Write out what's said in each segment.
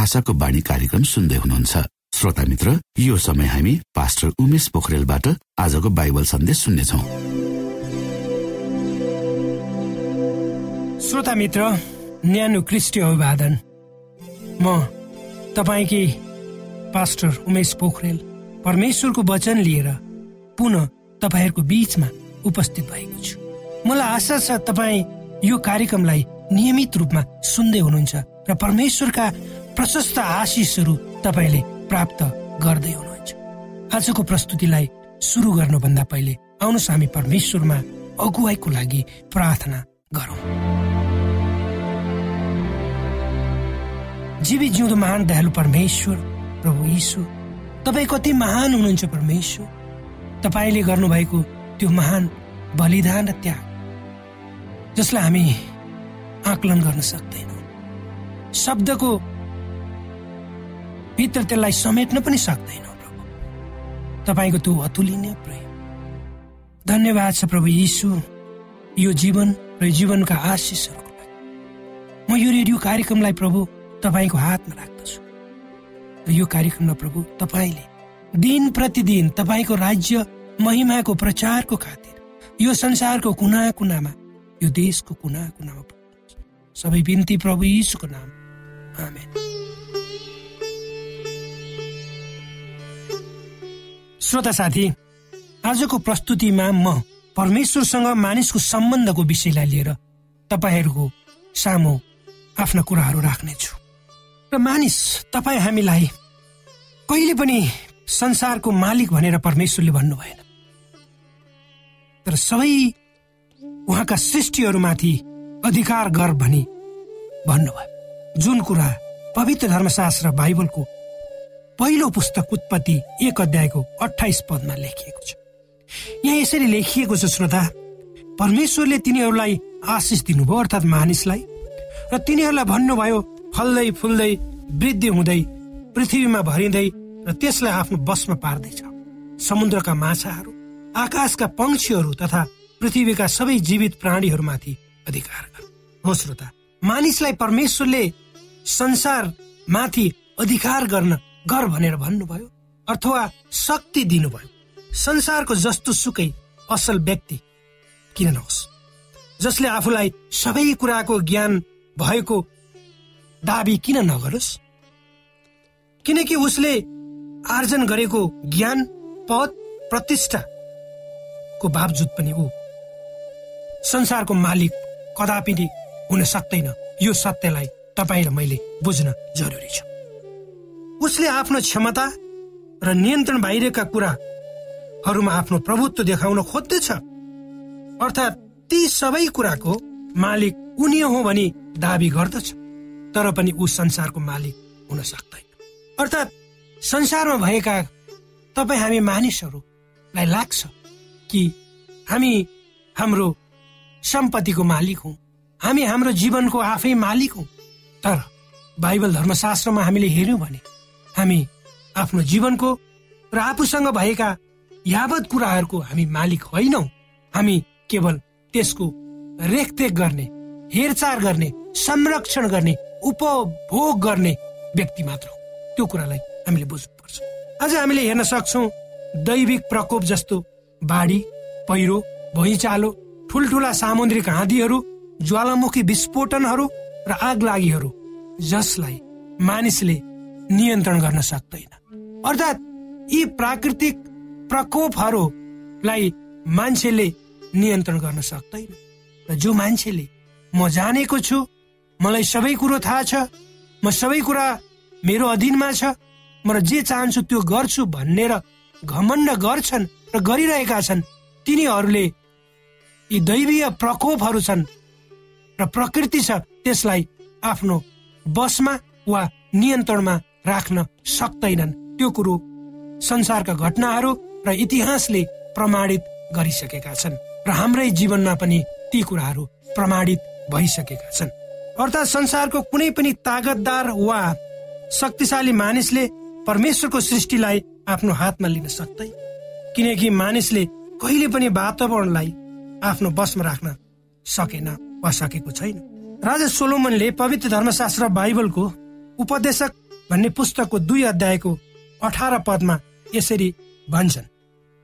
आशाको बाणी कार्यक्रम सुन्दै हुनुहुन्छ। श्रोता मित्र यो समय हामी पास्टर उमेश पोखरेलबाट आजको बाइबल सन्देश सुन्नेछौ। श्रोता मित्र न्यानो क्रिस्टी अभिवादन। म तपाईँकी पास्टर उमेश पोखरेल परमेश्वरको वचन लिएर पुनः तपाईँहरूको बीचमा उपस्थित भएको छु। मलाई आशा छ तपाईँ यो कार्यक्रमलाई नियमित रूपमा सुन्दै हुनुहुन्छ र परमेश्वरका प्रशस्त आशिषहरू तपाईँले प्राप्त गर्दै हुनुहुन्छ। आजको प्रस्तुतिलाई सुरु गर्नुभन्दा पहिले आउनुहोस् हामी परमेश्वरमा अगुवाईको लागि प्रार्थना गरौँ। जीवी जिउँदो महान दयालु परमेश्वर प्रभु यीशु तपाईँ कति महान हुनुहुन्छ परमेश्वर? तपाईँले गर्नुभएको त्यो महान बलिदान र त्याग जसलाई हामी आकलन गर्न सक्दैनौँ। शब्दको भित्र त्यसलाई समेट्न पनि सक्दैनौँ प्रभु। तपाईँको त्यो अतुलनीय प्रेम। धन्यवाद छ प्रभु यीशु यो जीवन र जीवनका आशिषहरूको लागि। म यो रेडियो कार्यक्रमलाई प्रभु तपाईँको हातमा राख्दछु। र यो कार्यक्रममा प्रभु तपाईँले दिन प्रतिदिन तपाईँको राज्य महिमाको प्रचारको खातिर यो संसारको कुना कुनामा यो देशको कुना कुनामा सबै बिन्ती प्रभु यीशुको नाम आमेन। श्रोता साथी आजको प्रस्तुतिमा म परमेश्वरसँग मानिसको सम्बन्धको विषयलाई लिएर तपाईँहरूको सामु आफ्ना कुराहरू राख्नेछु। र मानिस तपाईँ हामीलाई कहिले पनि संसारको मालिक भनेर परमेश्वरले भन्नु भएन तर सबै उहाँका सृष्टिहरूमाथि अधिकार गर भनी भन्नुभयो। जुन कुरा पवित्र धर्मशास्त्र बाइबलको पहिलो पुस्तक उत्पत्ति एक अध्यायको अठाइस पदमा लेखिएको छ। यहाँ यसरी लेखिएको छ श्रोता परमेश्वरले तिनीहरूलाई आशिष दिनुभयो अर्थात् मानिसलाई र तिनीहरूलाई भन्नुभयो फल्दै फुल्दै वृद्धि हुँदै पृथ्वीमा भरिँदै र त्यसलाई आफ्नो बसमा पार्दैछ। समुद्रका माछाहरू आकाशका पंक्षीहरू तथा पृथ्वीका सबै जीवित प्राणीहरूमाथि अधिकार हो श्रोता मानिसलाई परमेश्वरले संसारमाथि अधिकार गर्न गर भनेर भन्नुभयो अथवा शक्ति दिनुभयो। संसारको जस्तो सुकै असल व्यक्ति किन नहोस्? जसले आफूलाई सबै कुराको ज्ञान भएको दावी किन नगरोस्? किनकि उसले आर्जन गरेको ज्ञान पद प्रतिष्ठाको बावजुद पनि ऊ। संसारको मालिक कदापि हुन सक्दैन यो सत्यलाई तपाईँ र मैले बुझ्न जरुरी छ। उसले आफ्नो क्षमता र नियन्त्रण बाहिरका कुराहरूमा आफ्नो प्रभुत्व देखाउन खोज्दछ। अर्थात् ती सबै कुराको मालिक उनी हो भनी दावी गर्दछ तर पनि ऊ संसारको मालिक हुन सक्दैन। अर्थात् संसारमा भएका तपाईँ हामी मानिसहरूलाई लाग्छ कि हामी हाम्रो सम्पत्तिको मालिक हौ हामी हाम्रो जीवनको आफै मालिक हौ तर बाइबल धर्मशास्त्रमा हामीले हेर्यौँ भने हामी आफ्नो जीवनको र आफूसँग भएका यावत कुराहरूको हामी मालिक होइनौ। हामी केवल त्यसको रेखदेख गर्ने हेरचाह गर्ने संरक्षण गर्ने उपभोग गर्ने व्यक्ति मात्र हो। त्यो कुरालाई हामीले बुझ्नुपर्छ। अझ हामीले हेर्न सक्छौ दैविक प्रकोप जस्तो बाढी पहिरो भुइँचालो ठुल्ठुला सामुद्रिक हादीहरू ज्वालामुखी विस्फोटनहरू र आगलागीहरू जसलाई मानिसले नियन्त्रण गर्न सक्दैन। अर्थात् यी प्राकृतिक प्रकोपहरूलाई मान्छेले नियन्त्रण गर्न सक्दैन। र जो मान्छेले म जानेको छु मलाई सबै कुरो थाहा छ म सबै कुरा मेरो अधीनमा छ म जे चाहन्छु त्यो गर्छु भनेर घमण्ड गर्छन् र गरिरहेका छन् तिनीहरूले यी दैवीय प्रकोपहरू छन् र प्रकृति छ त्यसलाई आफ्नो बसमा वा नियन्त्रणमा राख्न सक्दैनन् त्यो कुरो संसारका घटनाहरू र इतिहासले प्रमाणित गरिसकेका छन् र हाम्रै जीवनमा पनि ती कुराहरू प्रमाणित भइसकेका छन्। अर्थात् संसारको कुनै पनि तागतदार वा शक्तिशाली मानिसले परमेश्वरको सृष्टिलाई आफ्नो हातमा लिन सक्दैन किनकि मानिसले कहिले पनि वातावरणलाई आफ्नो बसमा राख्न सकेन वा सकेको छैन। राजा सोलोमनले पवित्र धर्मशास्त्र बाइबलको उपदेशक भन्ने पुस्तकको दुई अध्यायको अठार पदमा यसरी भन्छन्।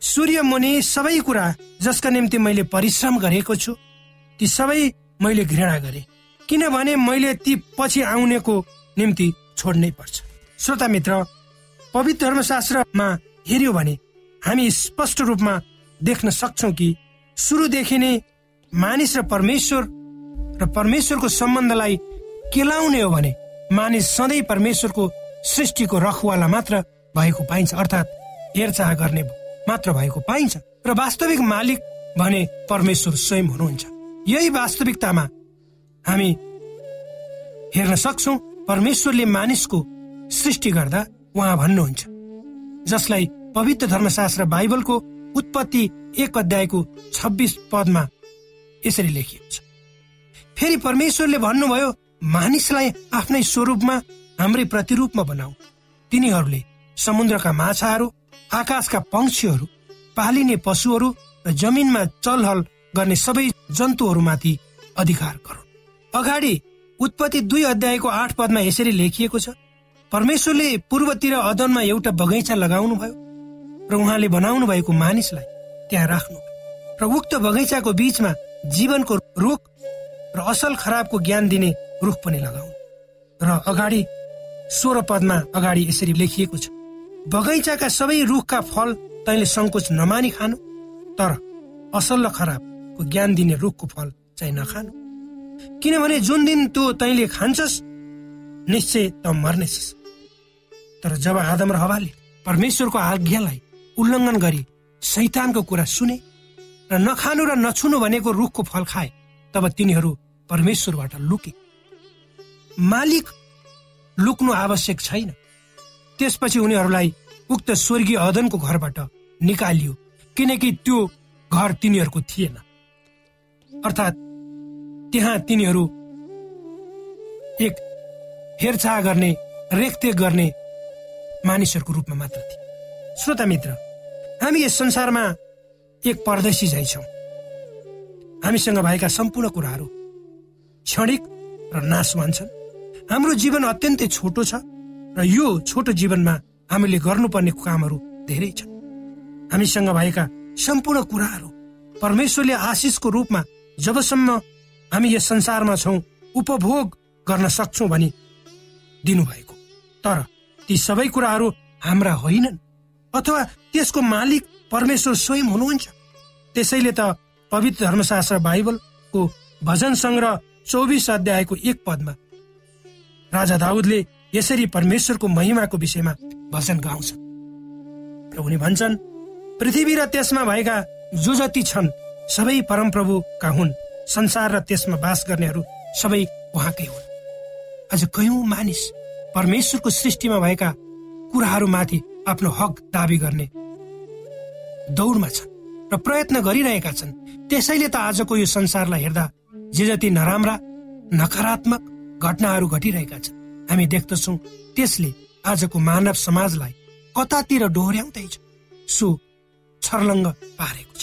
सूर्य मुनि सबै कुरा जसका निम्ति मैले परिश्रम गरेको छु ती सबै मैले घृणा गरे किनभने मैले ती पछि आउनेको निम्ति छोड्नै पर्छ। श्रोता मित्र पवित्र धर्मशास्त्रमा हेऱ्यो भने हामी स्पष्ट रूपमा देख्न सक्छौ कि सुरुदेखि नै मानिस र परमेश्वर र परमेश्वरको सम्बन्धलाई केलाउने हो भने मानिस सधैँ परमेश्वरको सृष्टिको रखवाला मात्र भएको पाइन्छ अर्थात् हेरचाह गर्ने मात्र भएको पाइन्छ र वास्तविक मालिक भने परमेश्वर स्वयं हुनुहुन्छ। यही वास्तविकतामा हामी हेर्न सक्छौ परमेश्वरले मानिसको सृष्टि गर्दा उहाँ भन्नुहुन्छ। जसलाई पवित्र धर्मशास्त्र बाइबलको उत्पत्ति एक अध्यायको छब्बिस पदमा यसरी लेखिएको छ। फेरि परमेश्वरले भन्नुभयो मानिसलाई आफ्नै स्वरूपमा हाम्रै प्रतिरूपमा बनाऊ। तिनीहरूले समुद्रका माछाहरू आकाशका पंक्षीहरू पालिने पशुहरू र जमिनमा चलहल गर्ने सबै जन्तुहरूमाथि अधिकार गरून्। अगाडि उत्पत्ति दुई अध्यायको आठ पदमा यसरी लेखिएको छ परमेश्वरले पूर्वतिर अदनमा एउटा बगैँचा लगाउनु भयो र उहाँले बनाउनु भएको मानिसलाई त्यहाँ राख्नु। र उक्त बगैँचाको बीचमा जीवनको रुख र असल खराबको ज्ञान दिने रुख पनि लगाऊ। र अगाडि सोह्र पदमा अगाडि यसरी लेखिएको छ बगैँचाका सबै रुखका फल तैँले सङ्कोच नमानी खानु तर असल र खराबको ज्ञान दिने रुखको फल चाहिँ नखानु। किनभने जुन दिन त्यो तैँले खान्छस् निश्चय त मर्नेछस्। तर जब आदम र हवाले परमेश्वरको आज्ञालाई उल्लङ्घन गरी सैतानको कुरा सुने र नखानु र नछुनु भनेको रुखको फल खाए तब तिनीहरू परमेश्वरबाट लुके। मालिक लुक्नु आवश्यक छैन। त्यसपछि उनीहरूलाई उक्त स्वर्गीय अदनको घरबाट निकालियो किनकि त्यो घर तिनीहरूको थिएन। अर्थात् त्यहाँ तिनीहरू एक हेरचाह गर्ने रेखदेख गर्ने मानिसहरूको रूपमा मात्र थिए। श्रोता मित्र हामी यस संसारमा एक परदेशी झै छौँ हामीसँग भएका सम्पूर्ण कुराहरू क्षणिक र नाशवान छन्। हाम्रो जीवन अत्यन्तै छोटो छ र यो छोटो जीवनमा हामीले गर्नुपर्ने कामहरू धेरै छन्। हामीसँग भएका सम्पूर्ण कुराहरू परमेश्वरले आशिषको रूपमा जबसम्म हामी यस संसारमा छौँ उपभोग गर्न सक्छौ भनी दिनुभएको। तर ती सबै कुराहरू हाम्रा होइनन् अथवा त्यसको मालिक परमेश्वर स्वयं हुनुहुन्छ। त्यसैले त पवित्र धर्मशास्त्र बाइबलको भजन सङ्ग्रह चौबिस अध्यायको एक पदमा राजा दाउदले यसरी परमेश्वरको महिमाको विषयमा भजन गाउँछ। र उनी भन्छन् पृथ्वी र त्यसमा भएका जो जति छन् सबै परमप्रभुका हुन्। संसार र त्यसमा बास गर्नेहरू सबै उहाँकै हुन्। आज कयौं मानिस परमेश्वरको सृष्टिमा भएका कुराहरूमाथि आफ्नो हक दावी गर्ने दौडमा छन् र प्रयत्न गरिरहेका छन्। त्यसैले त आजको यो संसारलाई हेर्दा जे जति नराम्रा नकारात्मक घटनाहरू घटिरहेका छन्। हामी देख्दछौ त्यसले आजको मानव समाजलाई कतातिर डोहोऱ्याउँदैछ। सो छर्लङ्ग पारेको छ।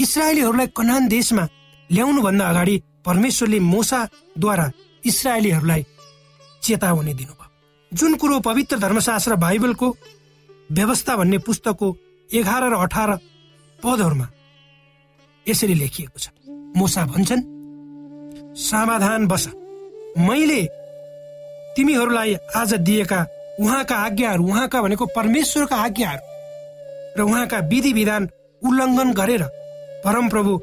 इसरायलीहरूलाई कनान देशमा ल्याउनुभन्दा अगाडि परमेश्वरले मोसाद्वारा इसरायलीहरूलाई चेतावनी दिनुभयो। जुन कुरो पवित्र धर्मशास्त्र बाइबलको व्यवस्था भन्ने पुस्तकको एघार र अठार पदहरूमा यसरी लेखिएको छ। मोसा भन्छन् समाधान बस। मैले तिमीहरूलाई आज दिएका उहाँका आज्ञाहरू उहाँका भनेको परमेश्वरका आज्ञाहरू र उहाँका विधि विधान उल्लङ्घन गरेर परम प्रभु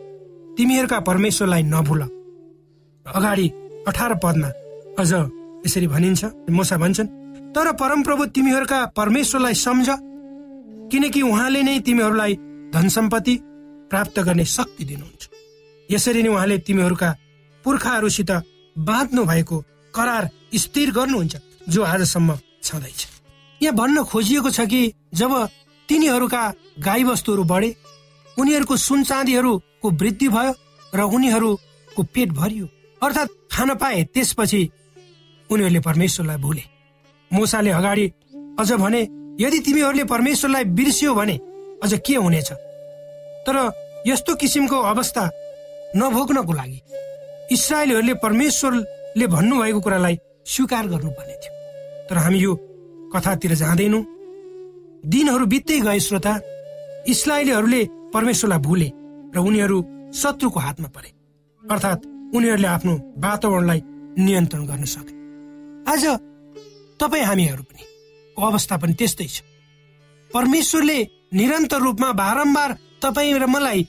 तिमीहरूका परमेश्वरलाई नभुल। अगाडि अठार पदमा अझ यसरी भनिन्छ मोसा भन्छन् तर परमप्रभु तिमीहरूका परमेश्वरलाई सम्झ किनकि उहाँले नै तिमीहरूलाई धन सम्पत्ति प्राप्त गर्ने शक्ति दिनुहुन्छ। यसरी नै उहाँले तिमीहरूका पुर्खाहरूसित बाँध्नु भएको करार स्थिर गर्नुहुन्छ जो आजसम्म छँदैछ। यहाँ भन्न खोजिएको छ कि जब तिनीहरूका गाईबस्तुहरू बढे उनीहरूको सुन चाँदीहरूको वृद्धि भयो र उनीहरूको पेट भरियो अर्थात् खान पाए त्यसपछि उनीहरूले परमेश्वरलाई भुले। मुसाले अगाडि अझ भने यदि तिमीहरूले परमेश्वरलाई बिर्सियो भने अझ के हुनेछ? तर यस्तो किसिमको अवस्था नभोग्नको लागि इसरायलीहरूले परमेश्वरले भन्नुभएको कुरालाई स्वीकार गर्नुपर्ने थियो। तर हामी यो कथातिर जाँदैनौँ। दिनहरू बित्दै गए श्रोता इसरायलीहरूले परमेश्वरलाई भुले र उनीहरू शत्रुको हातमा परे। अर्थात् उनीहरूले आफ्नो वातावरणलाई नियन्त्रण गर्न सके। आज तपाईँ हामीहरू पनि अवस्था पनि त्यस्तै छ। परमेश्वरले निरन्तर रूपमा बारम्बार तपाईँ र मलाई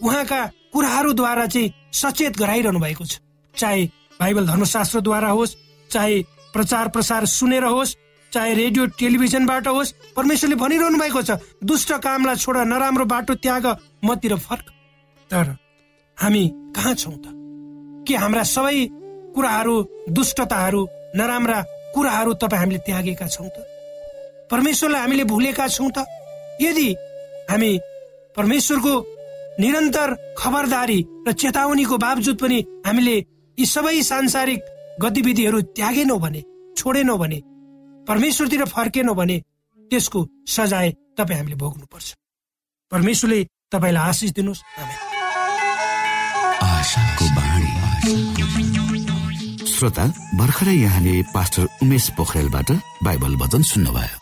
उहाँका कुराहरूद्वारा चाहिँ सचेत गराइरहनु भएको छ। चाहे बाइबल धर्मशास्त्रद्वारा होस् चाहे प्रचार प्रसार सुनेर होस् चाहे रेडियो टेलिभिजनबाट होस् परमेश्वरले भनिरहनु भएको छ दुष्ट कामलाई छोड नराम्रो बाटो त्याग मतिर फर्क। तर हामी कहाँ छौँ त? के हाम्रा सबै कुराहरू दुष्टताहरू नराम्रा कुराहरू तपाईँ हामीले त्यागेका छौँ त? परमेश्वरलाई हामीले भुलेका छौँ त? यदि हामी परमेश्वरको निरन्तर खबरदारी र चेतावनीको बावजुद पनि हामीले यी सबै सांसारिक गतिविधिहरू त्यागेनौ भने छोडेनौ भने परमेश्वरतिर फर्केनौ भने त्यसको सजाय तपाईँ हामीले भोग्नुपर्छ। परमेश्वरले तपाईँलाई आशिष दिनुहोस्। श्रोता भर्खरै यहाँले पास्टर उमेश पोखरेलबाट बाइबल वचन सुन्नुभयो।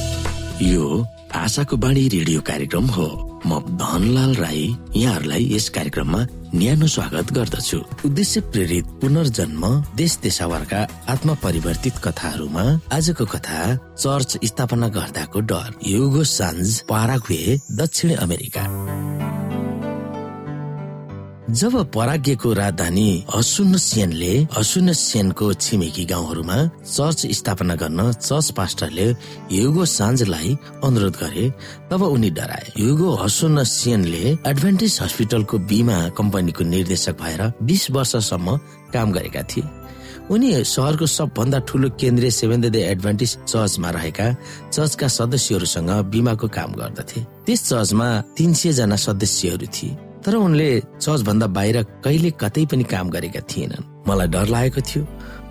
यो भाषाको बाणी रेडियो कार्यक्रम हो। म धनलाल राई यहाँहरूलाई यस कार्यक्रममा न्यानो स्वागत गर्दछु। उद्देश्य प्रेरित पुनर्जन्म देश देशावरका आत्मा परिवर्तित कथाहरूमा आजको कथा चर्च स्थापना गर्दाको डर। युगो सान्ज दक्षिण अमेरिका। जब पराग्यको राजधानी हसुन सेनले हसुन सेनको छिमेकी गाउँहरूमा चर्च स्थापना गर्न चर्च पास्टरले युगो साँझलाई अनुरोध गरे तब उनी डराए। युगो हसुन सेनले एडभान्टेज हस्पिटलको बिमा कम्पनीको निर्देशक भएर बिस वर्षसम्म काम गरेका थिए। उनी सहरको सबभन्दा ठुलो केन्द्रीय सेभेन डे एडभान्टेज चर्चमा रहेका चर्चका सदस्यहरूसँग बिमाको काम गर्दथे। त्यस चर्चमा तिन सय जना सदस्यहरू थिए। तर उनले चर्च भन्दा बाहिर कहिले कतै पनि काम गरेका थिएनन्। मलाई डर लागेको थियो।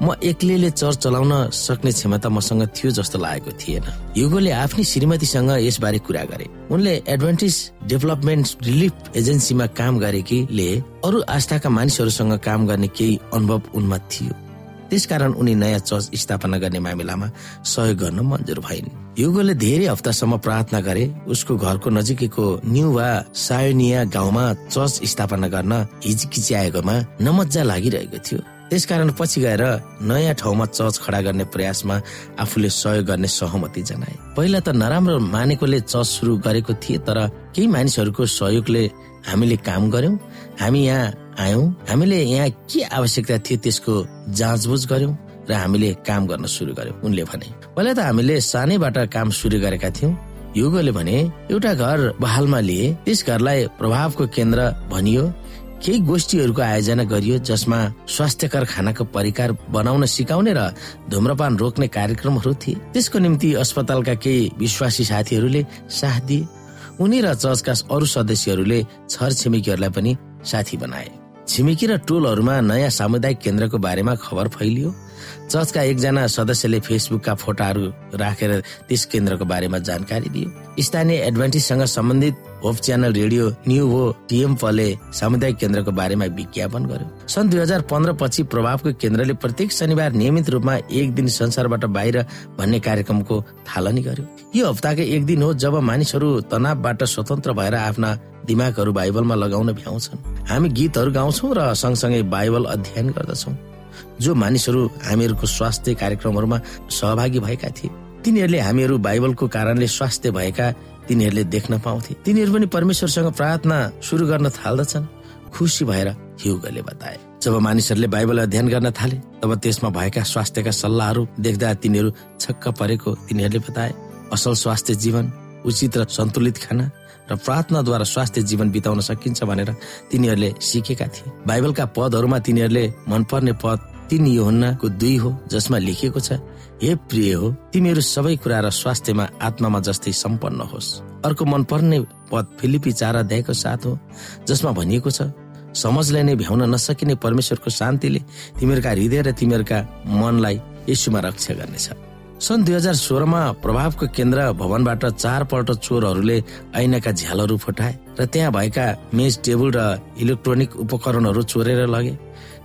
म एक्लैले चर्च चलाउन सक्ने क्षमता मसँग थियो जस्तो लागेको थिएन। युगोले आफ्नै श्रीमतीसँग यसबारे कुरा गरे। उनले एडभान्टेज डेभलपमेन्ट रिलिफ एजेन्सीमा काम गरेकीले अरू आस्थाका मानिसहरूसँग काम गर्ने केही अनुभव उनमा थियो। त्यसकारण उनी नयाँ चर्च स्थापना गर्ने मामिलामा सहयोग गर्न मन्जुर भइन्। युगोले धेरै हप्तासम्म प्रार्थना गरे उसको घरको नजिकैको न्यू वा सायोनिया गाउँमा चर्च स्थापना गर्न हिचकिच्याएकोमा नमजा लागिरहेको थियो। त्यसकारण पछि गएर नयाँ ठाउँमा चर्च खडा गर्ने प्रयासमा आफूले सहयोग गर्ने सहमति जनाए। पहिला त नराम्रो मानेकोले चर्च सुरु गरेको थिए तर केही मानिसहरूको सहयोगले हामीले काम गर्यौं हामी यहाँ आयौं हामीले यहाँ के आवश्यकता थियो त्यसको जाँचबुझ गर्यौं र हामीले काम गर्न सुरु गर्यौं उनले भने। पहिला त हामीले सानैबाट काम सुरु गरेका थियौं। युगोले भने एउटा घर बहालमा लिए त्यस घरलाई प्रभावको केन्द्र भनियो। केही गोष्ठीहरूको आयोजना गरियो जसमा स्वास्थ्यकर खानाको परिकार बनाउन सिकाउने र धुम्रपान रोक्ने कार्यक्रमहरू थिए। त्यसको निम्ति अस्पतालका केही विश्वासी साथीहरूले साथ दिए। उनी र चर्चका अरू सदस्यहरूले छर छिमेकीहरूलाई पनि साथी बनाए। छिमेकी र टोलहरूमा नयाँ सामुदायिक केन्द्रको बारेमा खबर फैलियो। चर्चका एकजना सदस्यले फेसबुकका फोटाहरू राखेर त्यस केन्द्रको बारेमा जानकारी दियो। स्थानीय एडभान्टेजसँग सम्बन्धित होप च्यानल रेडियो न्यू हो टिएमपले सामुदायिक केन्द्रको बारेमा विज्ञापन गर्यो। सन् दुई हजार पन्ध्र पछि प्रभावको केन्द्रले प्रत्येक शनिबार नियमित रूपमा एक दिन संसारबाट बाहिर भन्ने कार्यक्रमको थालनी गर्यो। यो हप्ताको एक दिन हो जब मानिसहरू तनावबाट स्वतन्त्र भएर आफ्ना दिमागहरू बाइबलमा लगाउन भ्याउँछन्। हामी गीतहरू गाउँछौँ र सँगसँगै बाइबल अध्ययन गर्दछौँ। जो मानिसहरू हामीहरूको स्वास्थ्य कार्यक्रमहरूमा सहभागी भएका थिए तिनीहरूले हामीहरू बाइबलको कारणले स्वास्थ्य भएका तिनीहरूले देख्न पाउँथे। तिनीहरू पनि परमेश्वरसँग प्रार्थना सुरु गर्न थाल्दछन् खुसी भएर हिउगले बताए। जब मानिसहरूले बाइबल अध्ययन गर्न थाले तब त्यसमा भएका स्वास्थ्यका सल्लाहहरू देख्दा तिनीहरू छक्क परेको तिनीहरूले बताए। असल स्वास्थ्य जीवन उचित र सन्तुलित खाना र प्रार्थनाद्वारा स्वास्थ्य जीवन बिताउन सकिन्छ भनेर तिनीहरूले सिकेका थिए। बाइबलका पदहरूमा तिनीहरूले मनपर्ने पद तीन योहन्नाको दुई हो जसमा लेखिएको छ हे प्रिय हो तिमीहरू सबै कुरा र स्वास्थ्यमा आत्मामा जस्तै सम्पन्न होस्। अर्को मन पर्ने पद फिलिपी चार अध्यायको साथ हो जसमा भनिएको छ समझलाई नै भ्याउन नसकिने परमेश्वरको शान्तिले तिमीहरूका हृदय र तिमीहरूका मनलाई यसुमा रक्षा गर्नेछ। सन् दुई हजार सोह्रमा प्रभावको केन्द्र भवनबाट चारपल्ट चोरहरूले ऐनाका झ्यालहरू फुटाए र त्यहाँ भएका मेज टेबल र इलेक्ट्रोनिक उपकरणहरू चोरेर लगे।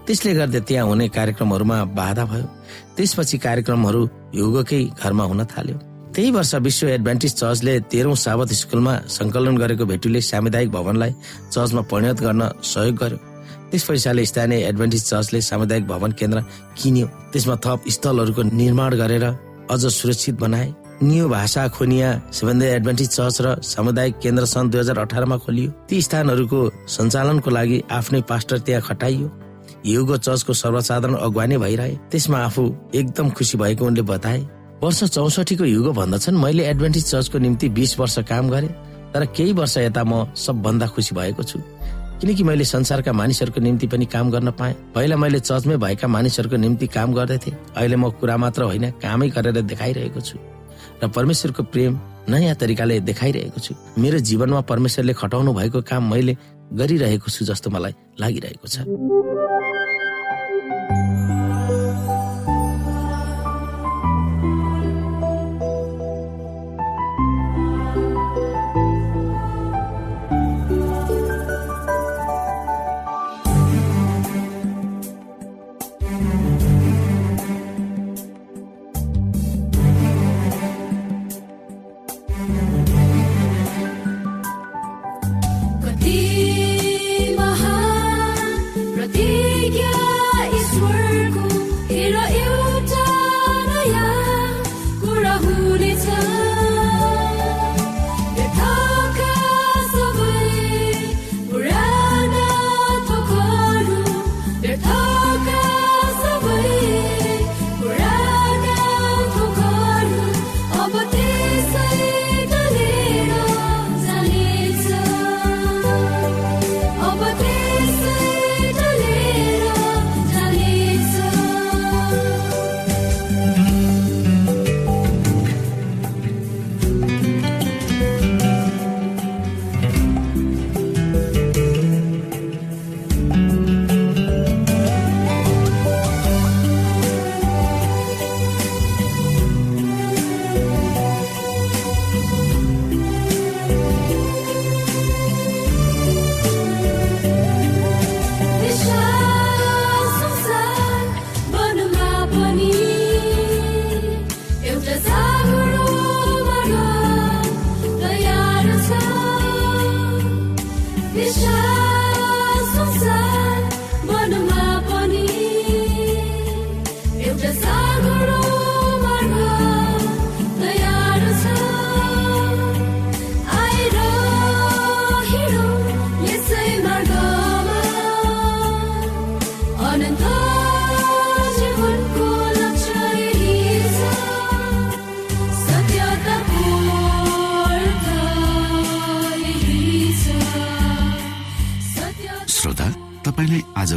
त्यसले गर्दा त्यहाँ हुने कार्यक्रमहरूमा बाधा भयो। त्यसपछि कार्यक्रमहरू युगकै घरमा हुन थाल्यो। त्यही वर्ष विश्व एडभान्टेज चर्चले तेह्रौं साबत स्कुलमा संकलन गरेको भेटुले सामुदायिक भवनलाई चर्चमा परिणत गर्न सहयोग गर्यो। त्यस पैसाले स्थानीय एडभान्टेज चर्चले सामुदायिक भवन केन्द्र किन्यो। त्यसमा थप स्थलहरूको निर्माण गरेर अझ सुरक्षित बनाए। न्यू भाषा खोनिया सेभेन्दै एडभान्टेज चर्च र सामुदायिक केन्द्र सन् दुई हजार अठारमा खोलियो। ती स्थानहरूको सञ्चालनको लागि आफ्नै पास्टर त्यहाँ खटाइयो। युगो चर्चको सर्वसाधारण अगुवानी भइरहे। त्यसमा आफू एकदम खुसी भएको उनले बताए वर्ष चौसठीको युगो भन्दछन् मैले एडभान्टेज चर्चको निम्ति बिस वर्ष काम गरे तर केही वर्ष यता म सबभन्दा खुसी भएको छु। किनकि मैले संसारका मानिसहरूको निम्ति पनि काम गर्न पाएँ। पहिला मैले चर्चमै भएका मानिसहरूको निम्ति काम गर्दथे अहिले म कुरा मात्र होइन कामै गरेर देखाइरहेको छु। र परमेश्वरको प्रेम नयाँ तरिकाले देखाइरहेको छु। मेरो जीवनमा परमेश्वरले खटाउनु भएको काम मैले गरिरहेको छु जस्तो मलाई लागिरहेको छ। Eu te sagro,